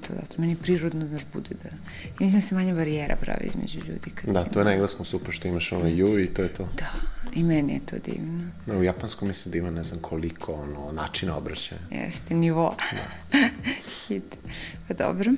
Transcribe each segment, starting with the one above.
to zato. Meni prirodno, znaš, bude da... I mislim da se manja barijera pravi između ljudi. Kad Da, to je na engleskom super što imaš ono ju i to je to. Da, i meni je to divno. Da, u japanskom mislim da ima ne znam koliko ono, načina obraćaja. Jeste, nivo. Hit. Pa dobro.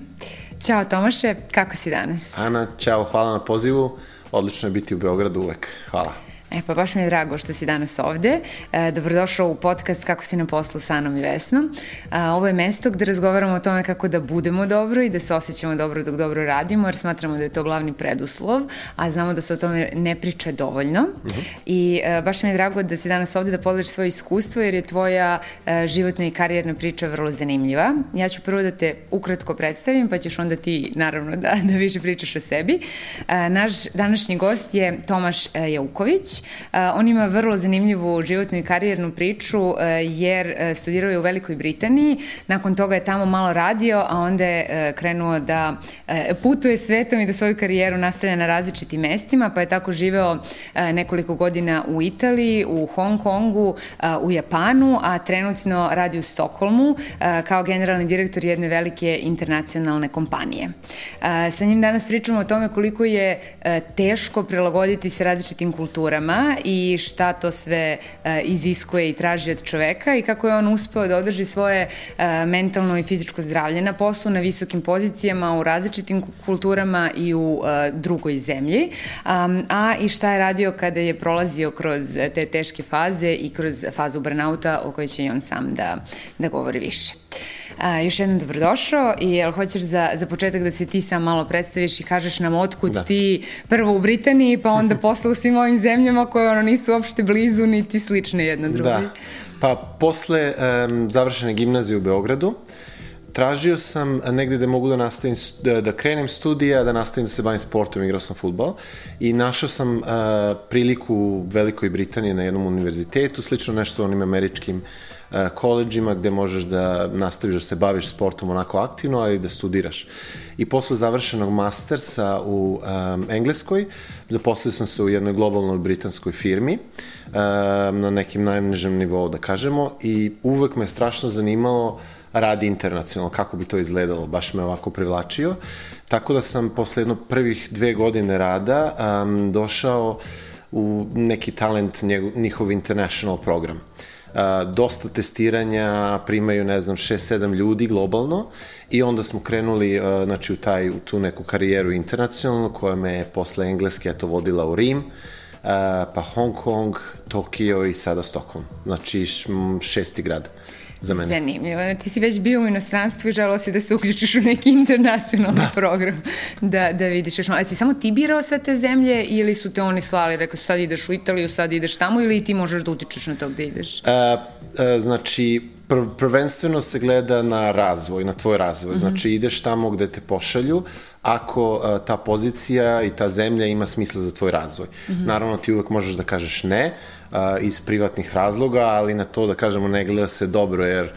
Ćao Tomaše, kako si danas? Ana, ćao, hvala na pozivu. Odlično je biti u Beogradu uvek. Hvala. E, pa baš mi je drago što si danas ovde. E, dobrodošao u podcast Kako si na poslu sa Anom i Vesnom. A, ovo je mesto gde razgovaramo o tome kako da budemo dobro i da se osjećamo dobro dok dobro radimo, jer smatramo da je to glavni preduslov, a znamo da se o tome ne priča dovoljno. Uh -huh. I e, baš mi je drago da si danas ovde da podeliš svoje iskustvo, jer je tvoja e, životna i karijerna priča vrlo zanimljiva. Ja ću prvo da te ukratko predstavim, pa ćeš onda ti, naravno, da, da više pričaš o sebi. E, naš današnji gost je Tomaš e, Jauković. Uh, on ima vrlo zanimljivu životnu i karijernu priču uh, jer uh, studirao je u Velikoj Britaniji, nakon toga je tamo malo radio, a onda je krenuo da putuje svetom i da svoju karijeru nastavlja na različitim mestima, pa je tako živeo nekoliko godina u Italiji, u Hong Kongu, u Japanu, a trenutno radi u Stokholmu kao generalni direktor jedne velike internacionalne kompanije. Sa njim danas pričamo o tome koliko je teško prilagoditi se različitim kulturama, i šta to sve uh, iziskuje i traži od čoveka i kako je on uspeo da održi svoje uh, mentalno i fizičko zdravlje na poslu, na visokim pozicijama, u različitim kulturama i u uh, drugoj zemlji, a i šta je radio kada je prolazio kroz te teške faze i kroz fazu burnouta o kojoj će i on sam da, da govori više. A, još jednom dobrodošao i jel hoćeš za, za početak da se ti sam malo predstaviš i kažeš nam otkud da. ti prvo u Britaniji pa onda posle u svim ovim zemljama koje ono nisu uopšte blizu niti slične jedna drugoj. Da, pa posle um, završene gimnazije u Beogradu tražio sam negde da mogu da nastavim, da, da krenem studija, da nastavim da se bavim sportom, igrao sam futbol i našao sam uh, priliku u Velikoj Britaniji na jednom univerzitetu, slično nešto onim američkim uh, koleđima gde možeš da nastaviš da se baviš sportom onako aktivno, ali da studiraš. I posle završenog mastersa u um, Engleskoj, zaposlio sam se u jednoj globalnoj britanskoj firmi, um, na nekim najnižem nivou, da kažemo, i uvek me strašno zanimalo radi internacionalno, kako bi to izgledalo, baš me ovako privlačio. Tako da sam posle jedno prvih dve godine rada um, došao u neki talent njegov, njihov international program. Uh, dosta testiranja, primaju, ne znam, 6-7 ljudi globalno i onda smo krenuli znači, u, taj, u tu neku karijeru internacionalnu koja me je posle engleske eto, vodila u Rim, pa Hong Kong, Tokio i sada Stockholm. Znači šesti grad za mene. Zanimljivo. Ti si već bio u inostranstvu i želao si da se uključiš u neki internacionalni da. program, da, da vidiš još malo. A si samo ti birao sve te zemlje ili su te oni slali, rekao su sad ideš u Italiju, sad ideš tamo ili ti možeš da utičeš na to gde ideš? A, a, znači, pr prvenstveno se gleda na razvoj, na tvoj razvoj. Mm -hmm. Znači, ideš tamo gde te pošalju, ako a, ta pozicija i ta zemlja ima smisla za tvoj razvoj. Mm -hmm. Naravno, ti uvek možeš da kažeš ne, iz privatnih razloga, ali na to da kažemo ne gleda se dobro, jer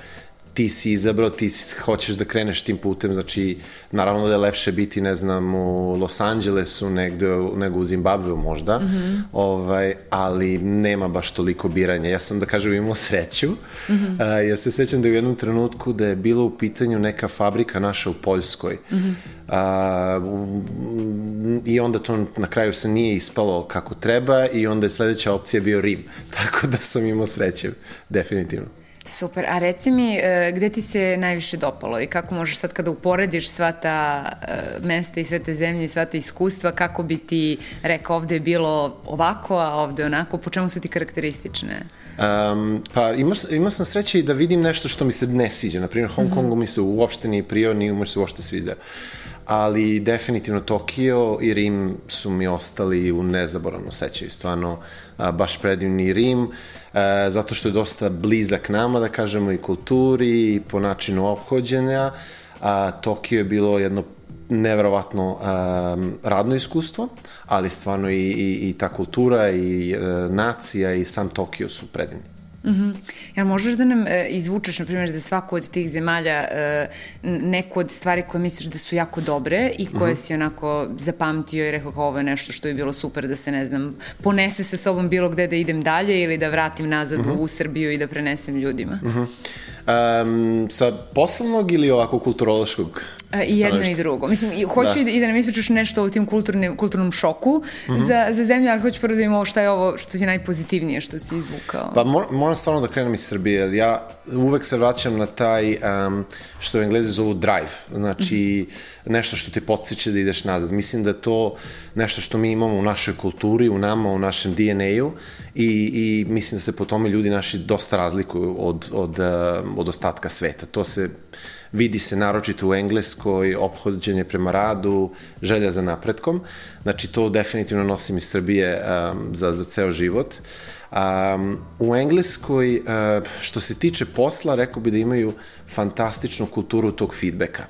ti si izabrao, ti si, hoćeš da kreneš tim putem, znači naravno da je lepše biti, ne znam, u Los Angelesu negde, nego u Zimbabveu možda, mm -hmm. ovaj, ali nema baš toliko biranja. Ja sam, da kažem, imao sreću. Mm -hmm. a, ja se sećam da u jednom trenutku da je bilo u pitanju neka fabrika naša u Poljskoj. Mm -hmm. a, I onda to na kraju se nije ispalo kako treba i onda je sledeća opcija bio Rim. Tako da sam imao sreće, definitivno. Super, a reci mi gde ti se najviše dopalo i kako možeš sad kada uporediš sva ta mesta i sve te zemlje i sva ta iskustva, kako bi ti rekao ovde je bilo ovako, a ovde onako, po čemu su ti karakteristične? Um, pa imao, imao sam sreće i da vidim nešto što mi se ne sviđa. Naprimjer, Hong Kongu mm -hmm. mi se uopšte nije prio, nije mi se uopšte sviđa. Ali definitivno Tokio i Rim su mi ostali u nezaboravnom sećaju. Stvarno, a, baš predivni Rim, a, zato što je dosta blizak nama, da kažemo, i kulturi i po načinu obhođenja. A, Tokio je bilo jedno neverovatno um, radno iskustvo, ali stvarno i, i, i ta kultura i uh, nacija i sam Tokio su predivni. Mm -hmm. Jel možeš da nam e, izvučeš, na primjer, za svaku od tih zemalja e, neku od stvari koje misliš da su jako dobre i koje mm -hmm. si onako zapamtio i rekao kao ovo je nešto što je bilo super da se, ne znam, ponese sa sobom bilo gde da idem dalje ili da vratim nazad mm -hmm. u Srbiju i da prenesem ljudima? Mm -hmm. um, sa poslovnog ili ovako kulturološkog? I jedno i drugo. Mislim, hoću da. i da nam ispričaš nešto o tim kulturnim, kulturnom šoku mm -hmm. za, za zemlju, ali hoću prvo da imamo šta je ovo što ti je najpozitivnije što si izvukao. Pa mor, moram stvarno da krenem iz Srbije, jer ja uvek se vraćam na taj, um, što u Englezi zovu drive, znači mm -hmm. nešto što ti podsjeće da ideš nazad. Mislim da to nešto što mi imamo u našoj kulturi, u nama, u našem DNA-u i, i mislim da se po tome ljudi naši dosta razlikuju od, od, od ostatka sveta. To se vidi se naročito u Engleskoj, obhođenje prema radu, želja za napretkom. Znači, to definitivno nosim iz Srbije um, za, za ceo život. Um, u Engleskoj, uh, što se tiče posla, rekao bi da imaju fantastičnu kulturu tog feedbacka.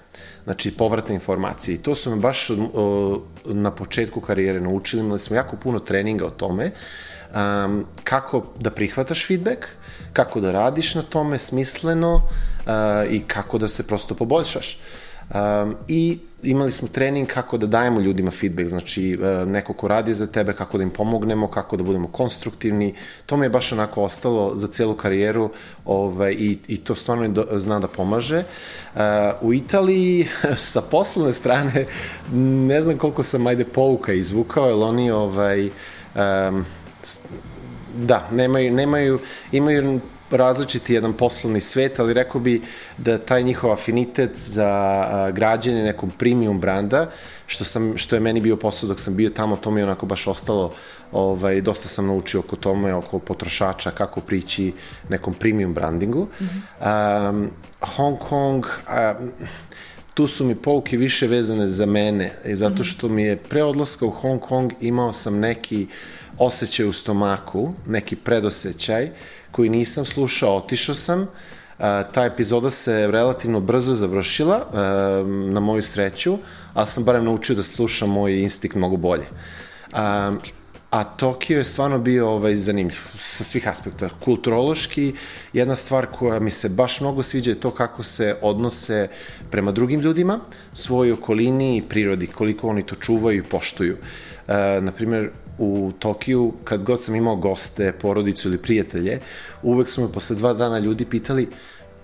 Znači, povratne informacije. I to su me baš uh, na početku karijere naučili. Imali smo jako puno treninga o tome. Um, kako da prihvataš feedback, kako da radiš na tome smisleno uh, i kako da se prosto poboljšaš. Um, I imali smo trening kako da dajemo ljudima feedback, znači uh, neko ko radi za tebe, kako da im pomognemo, kako da budemo konstruktivni. To mi je baš onako ostalo za celu karijeru ovaj, i, i to stvarno do, zna da pomaže. Uh, u Italiji, sa poslovne strane, ne znam koliko sam ajde pouka izvukao, jer oni ovaj, um, da, nemaju, nemaju, imaju različiti jedan poslovni svet, ali rekao bi da taj njihov afinitet za a, građenje nekom premium branda, što, sam, što je meni bio posao dok sam bio tamo, to mi je onako baš ostalo, ovaj, dosta sam naučio oko tome, oko potrošača, kako prići nekom premium brandingu. Mm -hmm. um, Hong Kong, a, tu su mi pouke više vezane za mene, zato što mi je pre odlaska u Hong Kong imao sam neki osjećaj u stomaku, neki predosećaj koji nisam slušao, otišao sam, uh, ta epizoda se relativno brzo završila, uh, na moju sreću, ali sam barem naučio da slušam moj instinkt mnogo bolje. Um, a Tokio je stvarno bio ovaj, zanimljiv sa svih aspekta. Kulturološki, jedna stvar koja mi se baš mnogo sviđa je to kako se odnose prema drugim ljudima, svojoj okolini i prirodi, koliko oni to čuvaju i poštuju. E, naprimer, u Tokiju, kad god sam imao goste, porodicu ili prijatelje, uvek su me posle dva dana ljudi pitali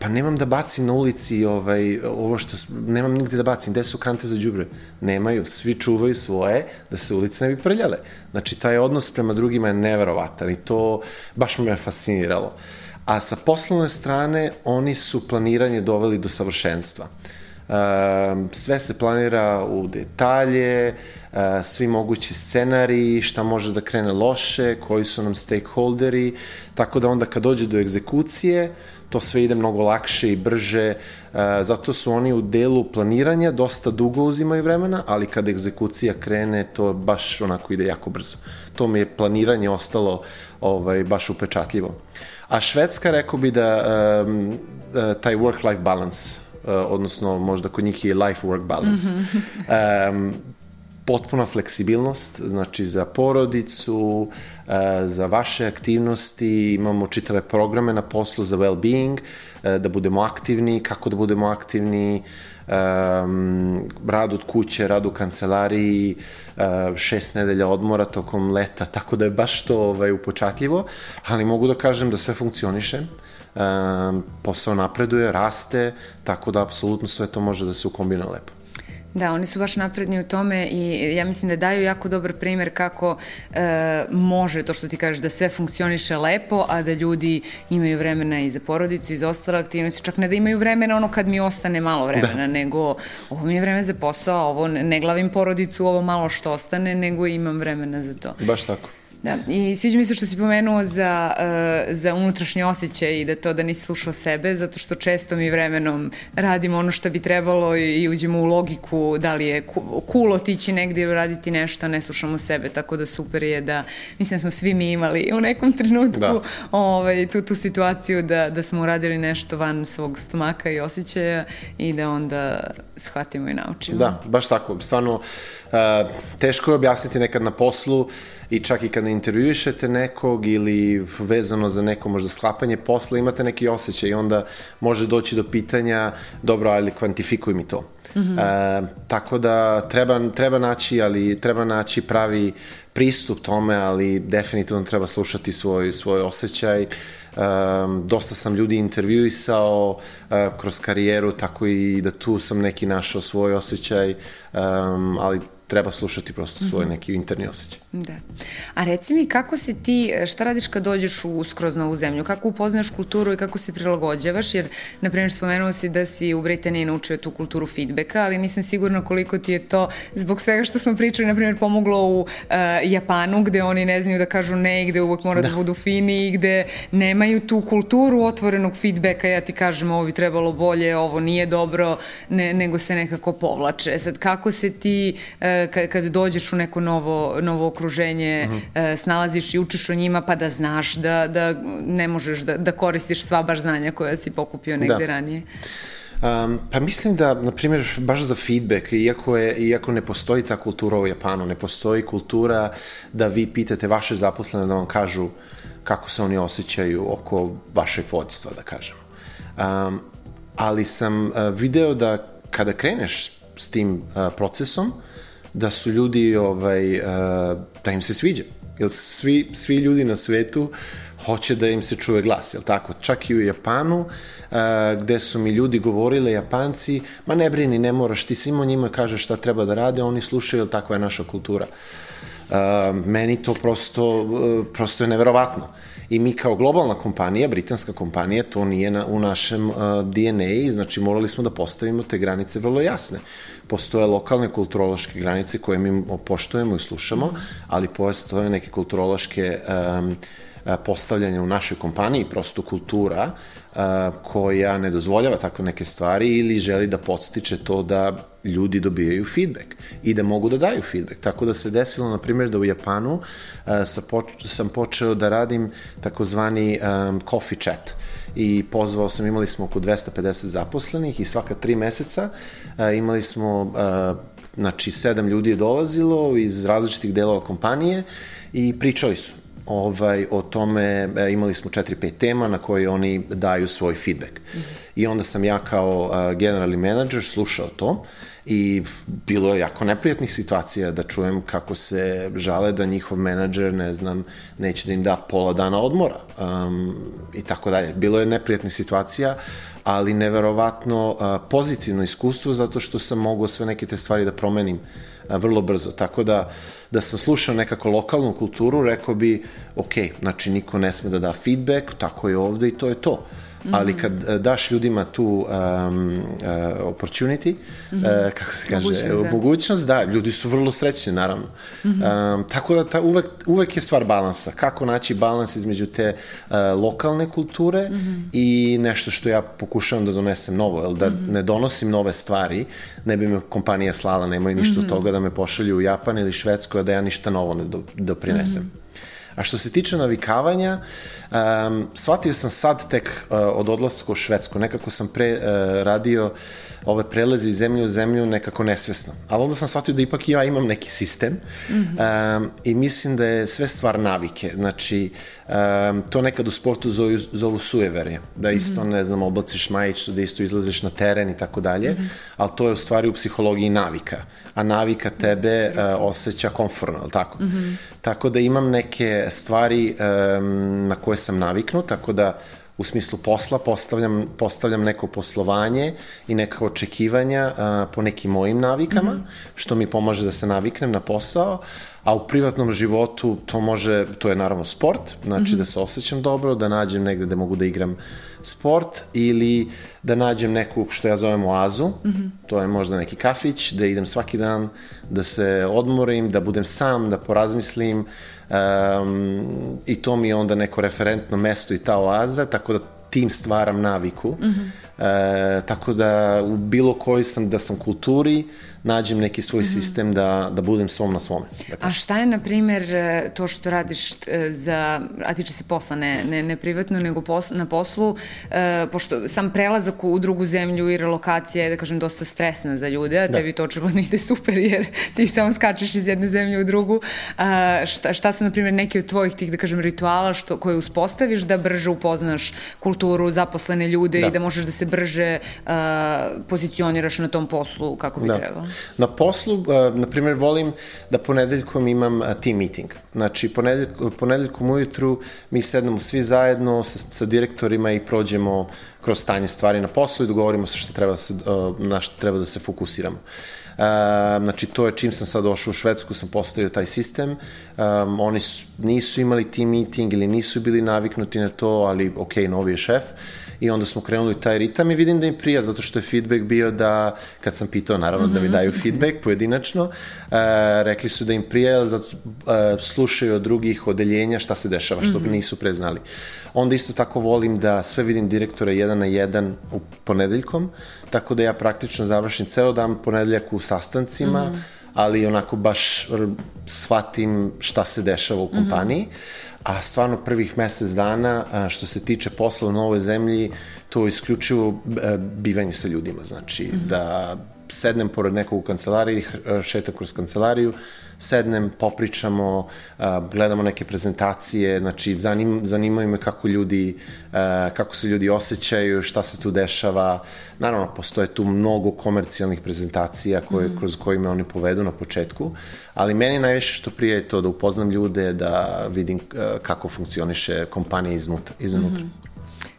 pa nemam da bacim na ulici ovaj, ovo što, nemam nigde da bacim, gde su kante za džubre? Nemaju, svi čuvaju svoje da se ulice ne bi prljale. Znači, taj odnos prema drugima je neverovatan i to baš me fasciniralo. A sa poslovne strane, oni su planiranje doveli do savršenstva. Uh, sve se planira u detalje, uh, svi mogući scenari, šta može da krene loše, koji su nam stakeholderi, tako da onda kad dođe do egzekucije, to sve ide mnogo lakše i brže, uh, zato su oni u delu planiranja dosta dugo uzimaju vremena, ali kad egzekucija krene, to baš onako ide jako brzo. To mi je planiranje ostalo ovaj, baš upečatljivo. A Švedska, rekao bi da um, taj work-life balance, odnosno možda kod njih je life-work balance, mm -hmm. um, potpuna fleksibilnost, znači za porodicu, e, za vaše aktivnosti, imamo čitave programe na poslu za well-being, e, da budemo aktivni, kako da budemo aktivni, um, rad od kuće, rad u kancelariji, šest nedelja odmora tokom leta, tako da je baš to ovaj, upočatljivo, ali mogu da kažem da sve funkcioniše, posao napreduje, raste, tako da apsolutno sve to može da se ukombina lepo. Da, oni su baš napredni u tome i ja mislim da daju jako dobar primer kako e, može to što ti kažeš da sve funkcioniše lepo, a da ljudi imaju vremena i za porodicu i za ostale aktivnosti, čak ne da imaju vremena ono kad mi ostane malo vremena, da. nego ovo mi je vreme za posao, ovo ne glavim porodicu, ovo malo što ostane, nego imam vremena za to. Baš tako. Da, i sviđa mi se što si pomenuo za, uh, za unutrašnji osjećaj i da to da nisi slušao sebe, zato što često mi vremenom radimo ono što bi trebalo i, i uđemo u logiku da li je cool otići negdje ili raditi nešto, ne slušamo sebe, tako da super je da, mislim da smo svi mi imali u nekom trenutku da. ovaj, tu, tu situaciju da, da smo uradili nešto van svog stomaka i osjećaja i da onda shvatimo i naučimo. Da, baš tako, stvarno uh, teško je objasniti nekad na poslu i čak i kad intervjuišete nekog ili vezano za neko možda sklapanje posla, imate neki osjećaj i onda može doći do pitanja, dobro, ali kvantifikuj mi to. Mm -hmm. e, tako da treba, treba naći, ali treba naći pravi pristup tome, ali definitivno treba slušati svoj, svoj osjećaj. Um, dosta sam ljudi intervjuisao uh, kroz karijeru, tako i da tu sam neki našao svoj osjećaj, um, ali treba slušati prosto svoj mhm. neki interni osjećaj. Da. A reci mi kako si ti, šta radiš kad dođeš u skroz novu zemlju? Kako upoznaš kulturu i kako se prilagođavaš? Jer, na primjer, spomenuo si da si u Britaniji naučio tu kulturu feedbacka, ali nisam sigurna koliko ti je to, zbog svega što smo pričali, na primjer, pomoglo u uh, Japanu, gde oni ne znaju da kažu ne i gde uvek mora da, da budu fini i gde nemaju tu kulturu otvorenog feedbacka, ja ti kažem ovo bi trebalo bolje, ovo nije dobro, ne, nego se nekako povlače. Sad, kako se ti uh, kad, kad dođeš u neko novo, novo okruženje, uh mhm. -huh. snalaziš i učiš o njima pa da znaš da, da ne možeš da, da koristiš sva baš znanja koja si pokupio negde da. ranije? Um, pa mislim da, na primjer, baš za feedback, iako, je, iako ne postoji ta kultura u Japanu, ne postoji kultura da vi pitate vaše zaposlene da vam kažu kako se oni osjećaju oko vašeg vodstva, da kažem. Um, ali sam uh, video da kada kreneš s tim uh, procesom, da su ljudi, ovaj, uh, da im se sviđa. Jer svi, svi ljudi na svetu hoće da im se čuje glas, jel tako? Čak i u Japanu, uh, gde su mi ljudi govorile, Japanci, ma ne brini, ne moraš, ti samo njima kažeš šta treba da rade, oni slušaju, jel takva je naša kultura. Uh, meni to prosto, uh, prosto je neverovatno. I mi kao globalna kompanija, britanska kompanija, to nije na, u našem uh, DNA, znači morali smo da postavimo te granice vrlo jasne. Postoje lokalne kulturološke granice koje mi poštujemo i slušamo, ali postoje neke kulturološke um, postavljanja u našoj kompaniji, prosto kultura koja ne dozvoljava takve neke stvari ili želi da podstiče to da ljudi dobijaju feedback i da mogu da daju feedback. Tako da se desilo, na primjer, da u Japanu uh, sa sam počeo da radim takozvani coffee chat. I pozvao sam, imali smo oko 250 zaposlenih i svaka tri meseca a, imali smo, a, znači, sedam ljudi je dolazilo iz različitih delova kompanije i pričali su ovaj, o tome, imali smo 4-5 tema na koje oni daju svoj feedback. I onda sam ja kao generalni menadžer slušao to i bilo je jako neprijatnih situacija da čujem kako se žale da njihov menadžer, ne znam, neće da im da pola dana odmora um, i tako dalje. Bilo je neprijatnih situacija, ali neverovatno uh, pozitivno iskustvo zato što sam mogao sve neke te stvari da promenim uh, vrlo brzo. Tako da, da sam slušao nekako lokalnu kulturu, rekao bi, ok, znači niko ne sme da da feedback, tako je ovde i to je to. Ali kad uh, daš ljudima tu um, uh, opportunity, mm -hmm. uh, kako se kaže, mogućnost, da. mogućnost, da, ljudi su vrlo srećni, naravno. Mm -hmm. um, tako da ta, uvek, uvek je stvar balansa. Kako naći balans između te uh, lokalne kulture mm -hmm. i nešto što ja pokušavam da donesem novo, jel, da mm -hmm. ne donosim nove stvari, ne bi me kompanija slala, nemoj ništa mm -hmm. od mhm. toga da me pošalju u Japan ili Švedsku, a da ja ništa novo ne doprinesem. Mm -hmm. A što se tiče navikavanja, um, shvatio sam sad tek uh, od odlaska u Švedsku. Nekako sam pre uh, radio ove preleze iz zemlje u zemlju nekako nesvesno. Ali onda sam shvatio da ipak ja imam neki sistem mm -hmm. um, i mislim da je sve stvar navike. Znači, um, to nekad u sportu zovu, zovu sujeverje. Da isto, mm -hmm. ne znam, oblaciš majicu, da isto izlaziš na teren i tako dalje, ali to je u stvari u psihologiji navika. A navika tebe uh, osjeća konforno, ali tako? Mm -hmm. Tako da imam neke stvari um, na koje sam naviknut, tako da u smislu posla postavljam, postavljam neko poslovanje i neka očekivanja a, po nekim mojim navikama, mm -hmm. što mi pomaže da se naviknem na posao, a u privatnom životu to može, to je naravno sport, znači mm -hmm. da se osjećam dobro, da nađem negde da mogu da igram sport ili da nađem neku što ja zovem oazu, mm -hmm. to je možda neki kafić, da idem svaki dan, da se odmorim, da budem sam, da porazmislim, um, i to mi je onda neko referentno mesto i ta oaza, tako da tim stvaram naviku. Mm -hmm. E, tako da u bilo kojoj sam, da sam kulturi, nađem neki svoj mm -hmm. sistem da, da budem svom na svome. Da a šta je, na primer, to što radiš e, za, a tiče se posla, ne, ne, ne privatno, nego pos, na poslu, e, pošto sam prelazak u drugu zemlju i relokacija je, da kažem, dosta stresna za ljude, a da. tebi to očigledno ide super, jer ti samo skačeš iz jedne zemlje u drugu. A, šta, šta su, na primer, neki od tvojih tih, da kažem, rituala što, koje uspostaviš da brže upoznaš kulturu, zaposlene ljude da. i da možeš da se brže a, pozicioniraš na tom poslu kako bi da. trebalo? Na poslu, uh, na primjer, volim da ponedeljkom imam uh, team meeting. Znači, ponedeljkom, ponedeljkom ujutru mi sednemo svi zajedno sa, sa direktorima i prođemo kroz stanje stvari na poslu i dogovorimo se šta treba da se, uh, na šta treba da se fokusiramo. Uh, znači, to je čim sam sad došao u Švedsku, sam postavio taj sistem. Um, oni su, nisu imali team meeting ili nisu bili naviknuti na to, ali ok, novi je šef. Uh, i onda smo krenuli taj ritam i vidim da im prija, zato što je feedback bio da, kad sam pitao naravno mm -hmm. da mi mhm. daju feedback pojedinačno, uh, rekli su da im prija, zato uh, slušaju od drugih odeljenja šta se dešava, što mm -hmm. nisu preznali. Onda isto tako volim da sve vidim direktore jedan na jedan u ponedeljkom, tako da ja praktično završim ceo dan ponedeljak u sastancima, mm -hmm ali onako baš shvatim šta se dešava u kompaniji. Mm -hmm a stvarno prvih mesec dana što se tiče posla u novoj zemlji, to je isključivo e, bivanje sa ljudima, znači mm -hmm. da sednem pored nekog u kancelariji, šetam kroz kancelariju, sednem, popričamo, gledamo neke prezentacije, znači zanim, zanimaju me kako ljudi, kako se ljudi osjećaju, šta se tu dešava. Naravno, postoje tu mnogo komercijalnih prezentacija koje, mm. kroz koje me oni povedu na početku, ali meni najviše što prije je to da upoznam ljude, da vidim kako funkcioniše kompanija iznutra. iznutra. Mm -hmm.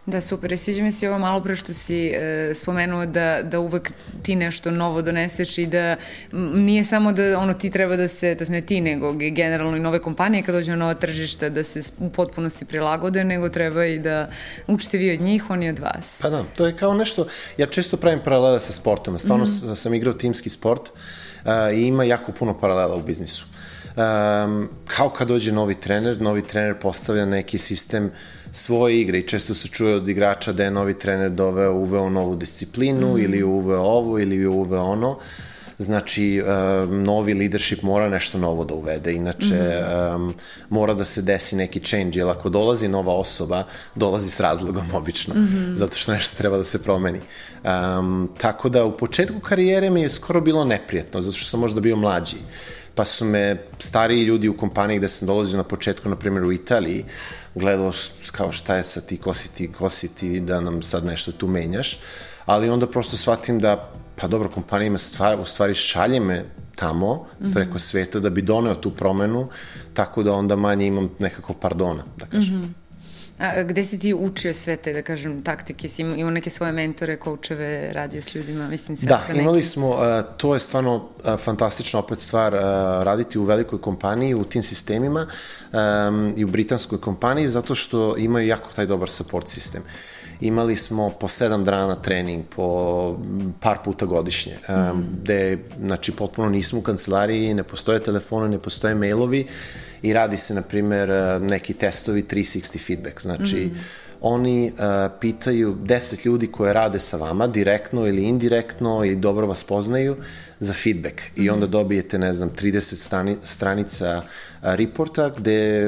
Da, super. Sviđa mi se ovo malo pre što si e, spomenuo da, da uvek ti nešto novo doneseš i da nije samo da ono ti treba da se, to ne ti, nego generalno i nove kompanije kad dođu na nova tržišta da se u potpunosti prilagode, nego treba i da učite vi od njih, oni od vas. Pa da, to je kao nešto, ja često pravim paralela sa sportom, stvarno mm -hmm. sam igrao timski sport uh, i ima jako puno paralela u biznisu. Um, kao kad dođe novi trener, novi trener postavlja neki sistem svoje igre i često se čuje od igrača da je novi trener doveo, uveo novu disciplinu mm. ili uveo ovo ili uveo ono. Znači, um, novi leadership mora nešto novo da uvede, inače mm. um, mora da se desi neki change, jer ako dolazi nova osoba, dolazi s razlogom obično, mm -hmm. zato što nešto treba da se promeni. Um, tako da u početku karijere mi je skoro bilo neprijatno, zato što sam možda bio mlađi. Uh, pa su me stariji ljudi u kompaniji gde sam dolazio na početku, na primjer u Italiji, gledao kao šta je sa ti, ko si ti, ko si ti, da nam sad nešto tu menjaš, ali onda prosto shvatim da, pa dobro, kompanija ima stvar, u stvari šalje me tamo, mm -hmm. preko sveta, da bi doneo tu promenu, tako da onda manje imam nekako pardona, da kažem. Mm -hmm. A, gde si ti učio sve te, da kažem, taktike? Si imao neke svoje mentore, koučeve, radio s ljudima, mislim, sa, da, sa nekim? imali smo, uh, to je stvarno uh, fantastična opet stvar, uh, raditi u velikoj kompaniji, u tim sistemima um, i u britanskoj kompaniji, zato što imaju jako taj dobar support sistem. Imali smo po sedam dana trening, po par puta godišnje, um, gde, znači, potpuno nismo u kancelariji, ne postoje telefone, ne postoje mailovi, i radi se, na primer, e, neki testovi 360 feedback. Znači, mm -hmm. oni uh, pitaju 10 ljudi koje rade sa vama, direktno ili indirektno i dobro vas poznaju, za feedback. Mm -hmm. I onda mhm. dobijete, ne znam, 30 strani, stranica uh, reporta gde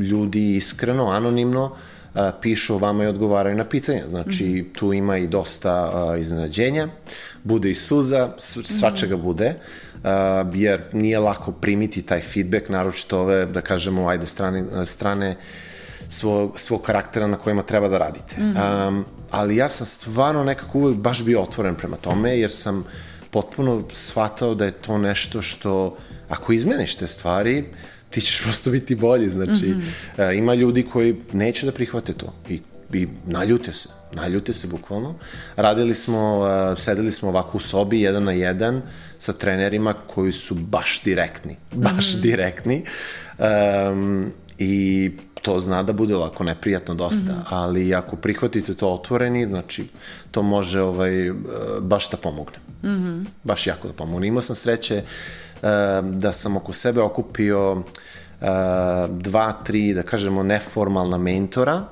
ljudi iskreno, anonimno uh, pišu o vama i odgovaraju na pitanja. Znači, mm -hmm. tu ima i dosta uh, iznenađenja, bude i suza, svačega mm -hmm. bude uh, jer nije lako primiti taj feedback, naročito ove, da kažemo, ajde, strane, strane svog, svog karaktera na kojima treba da radite. Mm -hmm. um, ali ja sam stvarno nekako uvek baš bio otvoren prema tome, jer sam potpuno shvatao da je to nešto što, ako izmeniš te stvari, ti ćeš prosto biti bolji, znači, mm -hmm. uh, ima ljudi koji neće da prihvate to i i naljute se, naljute se bukvalno. Radili smo, uh, sedeli smo ovako u sobi, jedan na jedan, sa trenerima koji su baš direktni, baš mm -hmm. direktni. Um, I to zna da bude ovako neprijatno dosta, mm -hmm. ali ako prihvatite to otvoreni, znači to može ovaj, baš da pomogne. Mm -hmm. Baš jako da pomogne. Imao sam sreće uh, da sam oko sebe okupio uh, dva, tri, da kažemo, neformalna mentora,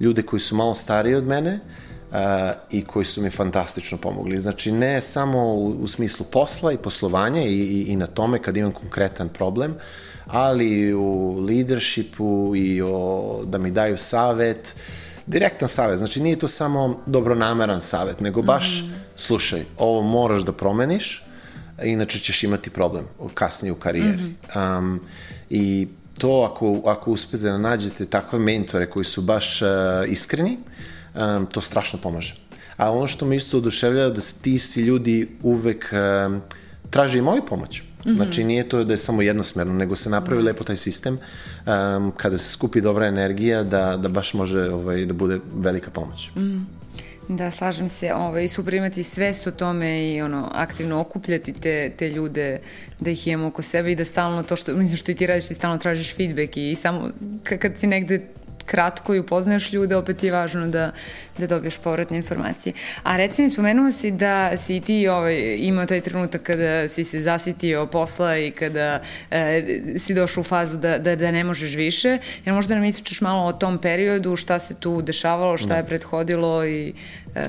ljude koji su malo stariji od mene, i koji su mi fantastično pomogli. Znači, ne samo u, u smislu posla i poslovanja i, i, i na tome kad imam konkretan problem, ali u leadershipu i o, da mi daju savet, direktan savet, znači nije to samo dobronameran savet, nego baš mm. slušaj, ovo moraš da promeniš, inače ćeš imati problem kasnije u karijeri. Mm -hmm. um, I to ako, ako uspete da nađete takve mentore koji su baš uh, iskreni, um, to strašno pomaže. A ono što me isto oduševljava da ti si ljudi uvek um, traže i moju pomoć. -hmm. Znači nije to da je samo jednosmerno, nego se napravi mm. lepo taj sistem um, kada se skupi dobra energija da, da baš može ovaj, da bude velika pomoć. Mm. Da, slažem se, ovaj, super imati svest o tome i ono, aktivno okupljati te, te ljude, da ih imamo oko sebe i da stalno to što, mislim što i ti radiš, ti stalno tražiš feedback i, i samo kad si negde kratko i upoznaješ ljude, opet je važno da, da dobiješ povratne informacije. A recimo, spomenuo si da si ti ovaj, imao taj trenutak kada si se zasitio posla i kada e, si došao u fazu da, da, da ne možeš više. Jer možda nam ispričaš malo o tom periodu, šta se tu dešavalo, šta da. je prethodilo i... E,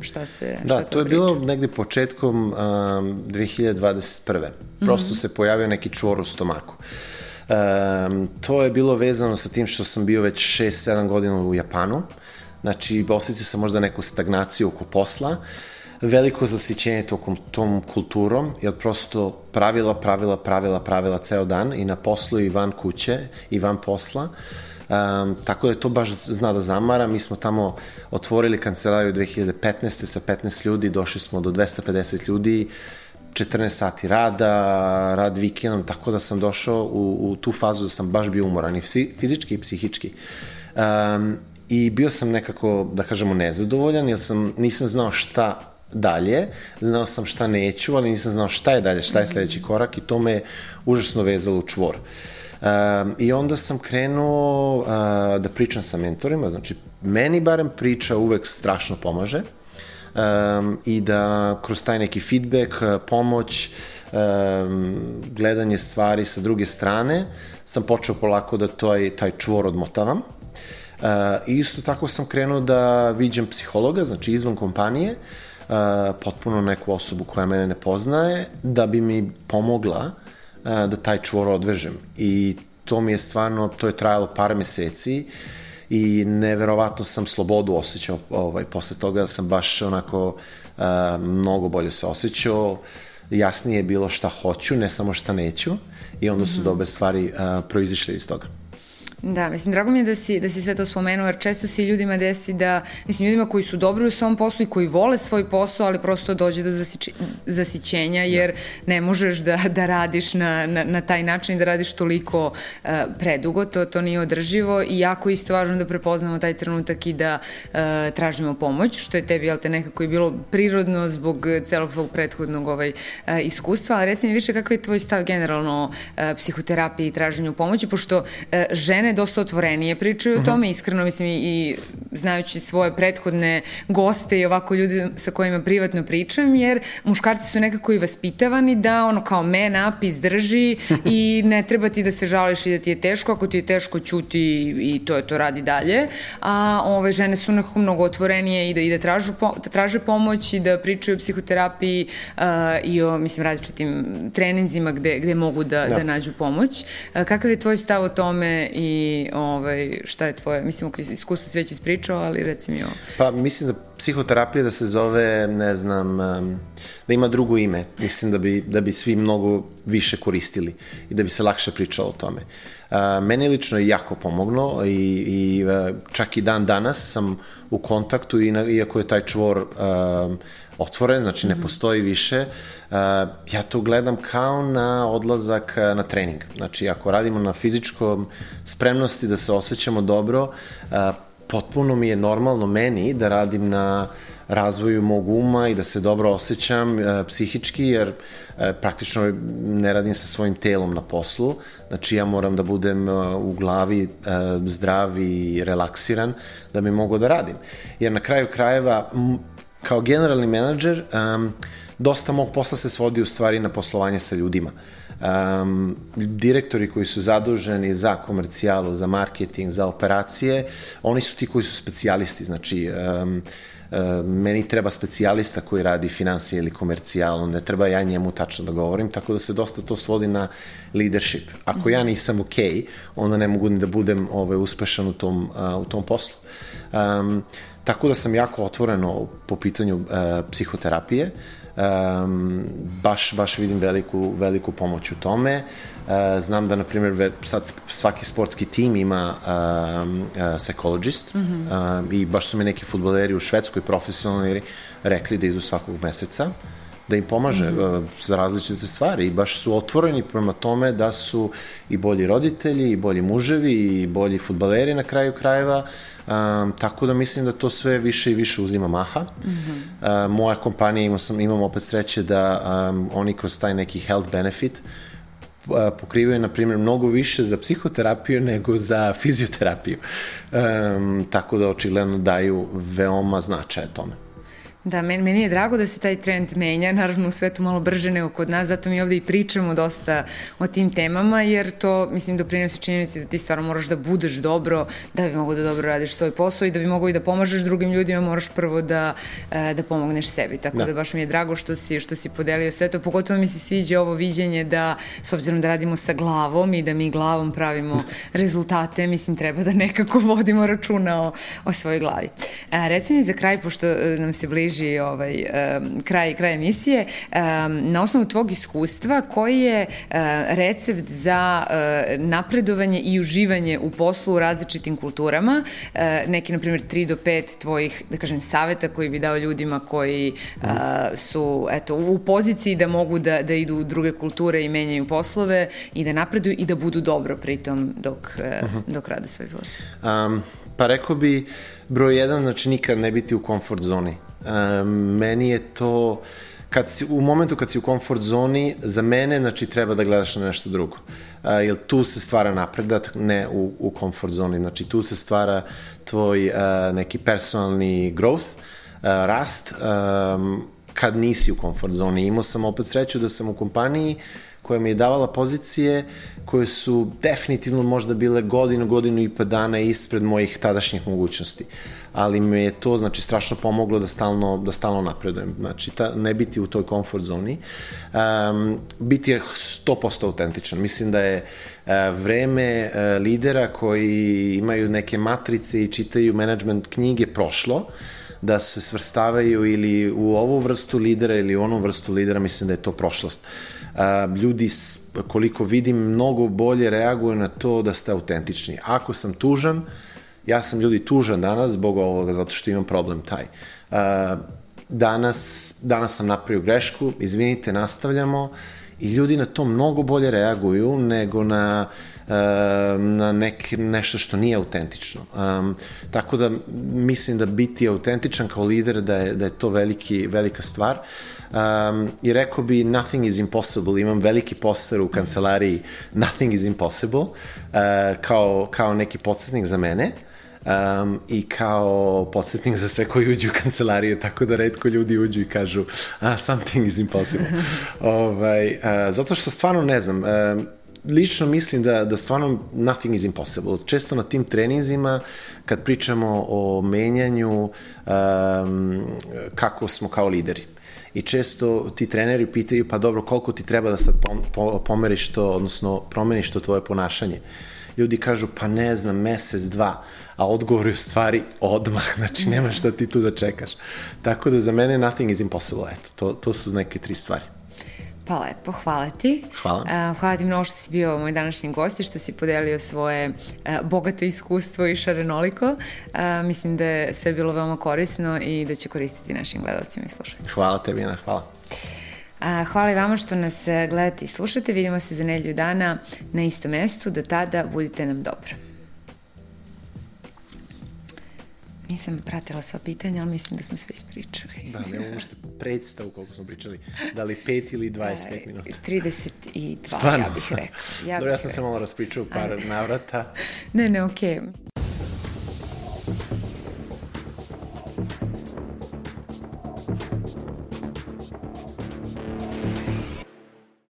šta se da, šta to je priča? bilo negde početkom um, 2021. Prosto mm -hmm. se pojavio neki čvor u stomaku. Uh, Um, to je bilo vezano sa tim što sam bio već 6-7 godina u Japanu. Znači, osetio sam možda neku stagnaciju oko posla, veliko zasićenje tokom tom kulturom, jer prosto pravila, pravila, pravila, pravila ceo dan i na poslu i van kuće i van posla. Um, tako da je to baš zna da zamara. Mi smo tamo otvorili kancelariju 2015. sa 15 ljudi, došli smo do 250 ljudi, 14 sati rada, rad vikendom, tako da sam došao u, u tu fazu da sam baš bio umoran i fizički i psihički. Um, I bio sam nekako, da kažemo, nezadovoljan, jer sam, nisam znao šta dalje, znao sam šta neću, ali nisam znao šta je dalje, šta je sledeći korak i to me užasno vezalo u čvor. Um, I onda sam krenuo uh, da pričam sa mentorima, znači meni barem priča uvek strašno pomaže um, i da kroz taj neki feedback, uh, pomoć, um, gledanje stvari sa druge strane, sam počeo polako da taj, taj čvor odmotavam. Uh, isto tako sam krenuo da viđem psihologa, znači izvan kompanije, uh, potpuno neku osobu koja mene ne poznaje, da bi mi pomogla uh, da taj čvor odvežem. I to mi je stvarno, to je trajalo par meseci, uh, i neverovatno sam slobodu osjećao ovaj, posle toga sam baš onako uh, mnogo bolje se osjećao jasnije je bilo šta hoću, ne samo šta neću i onda su mm -hmm. dobre stvari uh, proizišle iz toga. Da, mislim, drago mi je da si, da si sve to spomenuo, jer često se ljudima desi da, mislim, ljudima koji su dobri u svom poslu i koji vole svoj posao, ali prosto dođe do zasiči, zasićenja, jer ne možeš da, da radiš na, na, na taj način, da radiš toliko uh, predugo, to, to nije održivo i jako isto važno da prepoznamo taj trenutak i da uh, tražimo pomoć, što je tebi, jel te, nekako je bilo prirodno zbog celog svog prethodnog ovaj, uh, iskustva, ali reci mi više kakav je tvoj stav generalno uh, psihoterapiji i traženju pomoći, pošto uh, žene žene dosta otvorenije pričaju o mhm. tome, iskreno mislim i, i znajući svoje prethodne goste i ovako ljudi sa kojima privatno pričam, jer muškarci su nekako i vaspitavani da ono kao man up, izdrži i ne treba ti da se žališ i da ti je teško, ako ti je teško ćuti i to je to radi dalje, a ove žene su nekako mnogo otvorenije i da, i da, tražu, da traže pomoć i da pričaju o psihoterapiji uh, i o, mislim, različitim treninzima gde, gde mogu da, da. da nađu pomoć. Uh, kakav je tvoj stav o tome i ovaj, šta je tvoje, mislim, iskustvo si već ispričao, ali reci mi ovo. Pa mislim da psihoterapija da se zove, ne znam, da ima drugo ime. Mislim da bi, da bi svi mnogo više koristili i da bi se lakše pričalo o tome. Meni lično je jako pomoglo i, i uh, čak i dan danas sam u kontaktu iako je taj čvor otvoren, znači ne mhm. postoji više, uh, ja to gledam kao na odlazak uh, na trening. Znači, ako radimo na fizičkom spremnosti da se osjećamo dobro, uh, potpuno mi je normalno meni da radim na razvoju mog uma i da se dobro osjećam e, psihički, jer e, praktično ne radim sa svojim telom na poslu. Znači ja moram da budem e, u glavi e, zdrav i relaksiran da bi mogo da radim. Jer na kraju krajeva kao generalni menadžer um, dosta mog posla se svodi u stvari na poslovanje sa ljudima. Um, direktori koji su zaduženi za komercijalu, za marketing, za operacije, oni su ti koji su specijalisti, znači um, meni treba specijalista koji radi financije ili komercijal, ne treba ja njemu tačno da govorim, tako da se dosta to svodi na leadership. Ako ja nisam ok, onda ne mogu ni da budem ovaj, uspešan u tom, u tom poslu. Um, tako da sam jako otvoreno po pitanju uh, psihoterapije, um, baš, baš vidim veliku, veliku pomoć u tome. Uh, znam da, na primjer, sad svaki sportski tim ima um, uh, psychologist mm -hmm. uh, i baš su mi neki futboleri u Švedskoj profesionalni rekli da idu svakog meseca da im pomaže mm -hmm. za različite stvari i baš su otvoreni prema tome da su i bolji roditelji, i bolji muževi, i bolji futbaleri na kraju krajeva, Um, tako da mislim da to sve više i više uzima maha. Mm -hmm. uh, moja kompanija, imam, sam, imam opet sreće da um, oni kroz taj neki health benefit uh, pokrivaju, na primjer, mnogo više za psihoterapiju nego za fizioterapiju. Um, tako da očigledno daju veoma značaja tome. Da, meni, meni je drago da se taj trend menja, naravno u svetu malo brže nego kod nas, zato mi ovde i pričamo dosta o tim temama, jer to, mislim, doprinosi činjenici da ti stvarno moraš da budeš dobro, da bi mogo da dobro radiš svoj posao i da bi mogo i da pomažeš drugim ljudima, moraš prvo da, e, da pomogneš sebi. Tako da. da baš mi je drago što si, što si podelio sve to, pogotovo mi se sviđa ovo viđenje da, s obzirom da radimo sa glavom i da mi glavom pravimo rezultate, mislim, treba da nekako vodimo računa o, o svojoj glavi. A, e, reci mi za kraj, pošto e, nam se bliži bliži ovaj, kraj, kraj emisije. Na osnovu tvog iskustva, koji je uh, recept za uh, napredovanje i uživanje u poslu u različitim kulturama? Uh, neki, na primjer, 3 do 5 tvojih, da kažem, saveta koji bi dao ljudima koji su eto, u poziciji da mogu da, da idu u druge kulture i menjaju poslove i da napreduju i da budu dobro pritom dok, uh, -huh. dok rade svoj posao. Um, pa rekao bi broj jedan, znači nikad ne biti u komfort zoni. Meni je to kad si, u momentu kad si u komfort zoni, za mene, znači, treba da gledaš na nešto drugo. Uh, jer tu se stvara napredak, ne u, u komfort zoni. Znači, tu se stvara tvoj uh, neki personalni growth, uh, rast, um, kad nisi u komfort zoni. Imao sam opet sreću da sam u kompaniji koja mi je davala pozicije koje su definitivno možda bile godinu, godinu i pa dana ispred mojih tadašnjih mogućnosti. Ali me je to, znači, strašno pomoglo da stalno, da stalno napredujem. Znači, ta, ne biti u toj comfort zoni. Um, biti je 100% autentičan. Mislim da je uh, vreme uh, lidera koji imaju neke matrice i čitaju management knjige prošlo da se svrstavaju ili u ovu vrstu lidera ili u onu vrstu lidera, mislim da je to prošlost. Uh, ljudi, koliko vidim, mnogo bolje reaguju na to da ste autentični. Ako sam tužan, ja sam ljudi tužan danas zbog ovoga, zato što imam problem taj. Danas, danas sam napravio grešku, izvinite, nastavljamo i ljudi na to mnogo bolje reaguju nego na na nek, nešto što nije autentično. Um, tako da mislim da biti autentičan kao lider da je, da je to veliki, velika stvar. Uh, um, i rekao bi nothing is impossible, imam veliki poster u kancelariji nothing is impossible, uh, kao, kao neki podsjetnik za mene, um, i kao podsjetnik za sve koji uđu u kancelariju, tako da redko ljudi uđu i kažu ah, something is impossible. ovaj, uh, zato što stvarno ne znam, uh, lično mislim da, da stvarno nothing is impossible. Često na tim treninzima, kad pričamo o menjanju, um, kako smo kao lideri i često ti treneri pitaju pa dobro koliko ti treba da sad pomeriš to, odnosno promeniš to tvoje ponašanje. Ljudi kažu pa ne znam, mesec, dva, a odgovor je u stvari odmah, znači nema šta ti tu da čekaš. Tako da za mene nothing is impossible, eto, to, to su neke tri stvari. Pa lepo, hvala ti. Hvala. Uh, hvala ti mnogo što si bio moj današnji gost i što si podelio svoje uh, bogato iskustvo i šarenoliko. Uh, mislim da je sve bilo veoma korisno i da će koristiti našim gledalcima i slušateljima. Hvala tebi, Ana, hvala. A, hvala i vama što nas gledate i slušate. Vidimo se za nedlju dana na istom mestu. Do tada budite nam dobro. Nisam pratila sva pitanja, ali mislim da smo sve ispričali. Da, ne ušte predstavu koliko smo pričali. Da li 5 ili 25 minuta? 32, Stvarno? ja bih rekla. Ja Dobro, ja sam se malo raspričao par navrata. Ne, ne, okej. Okay.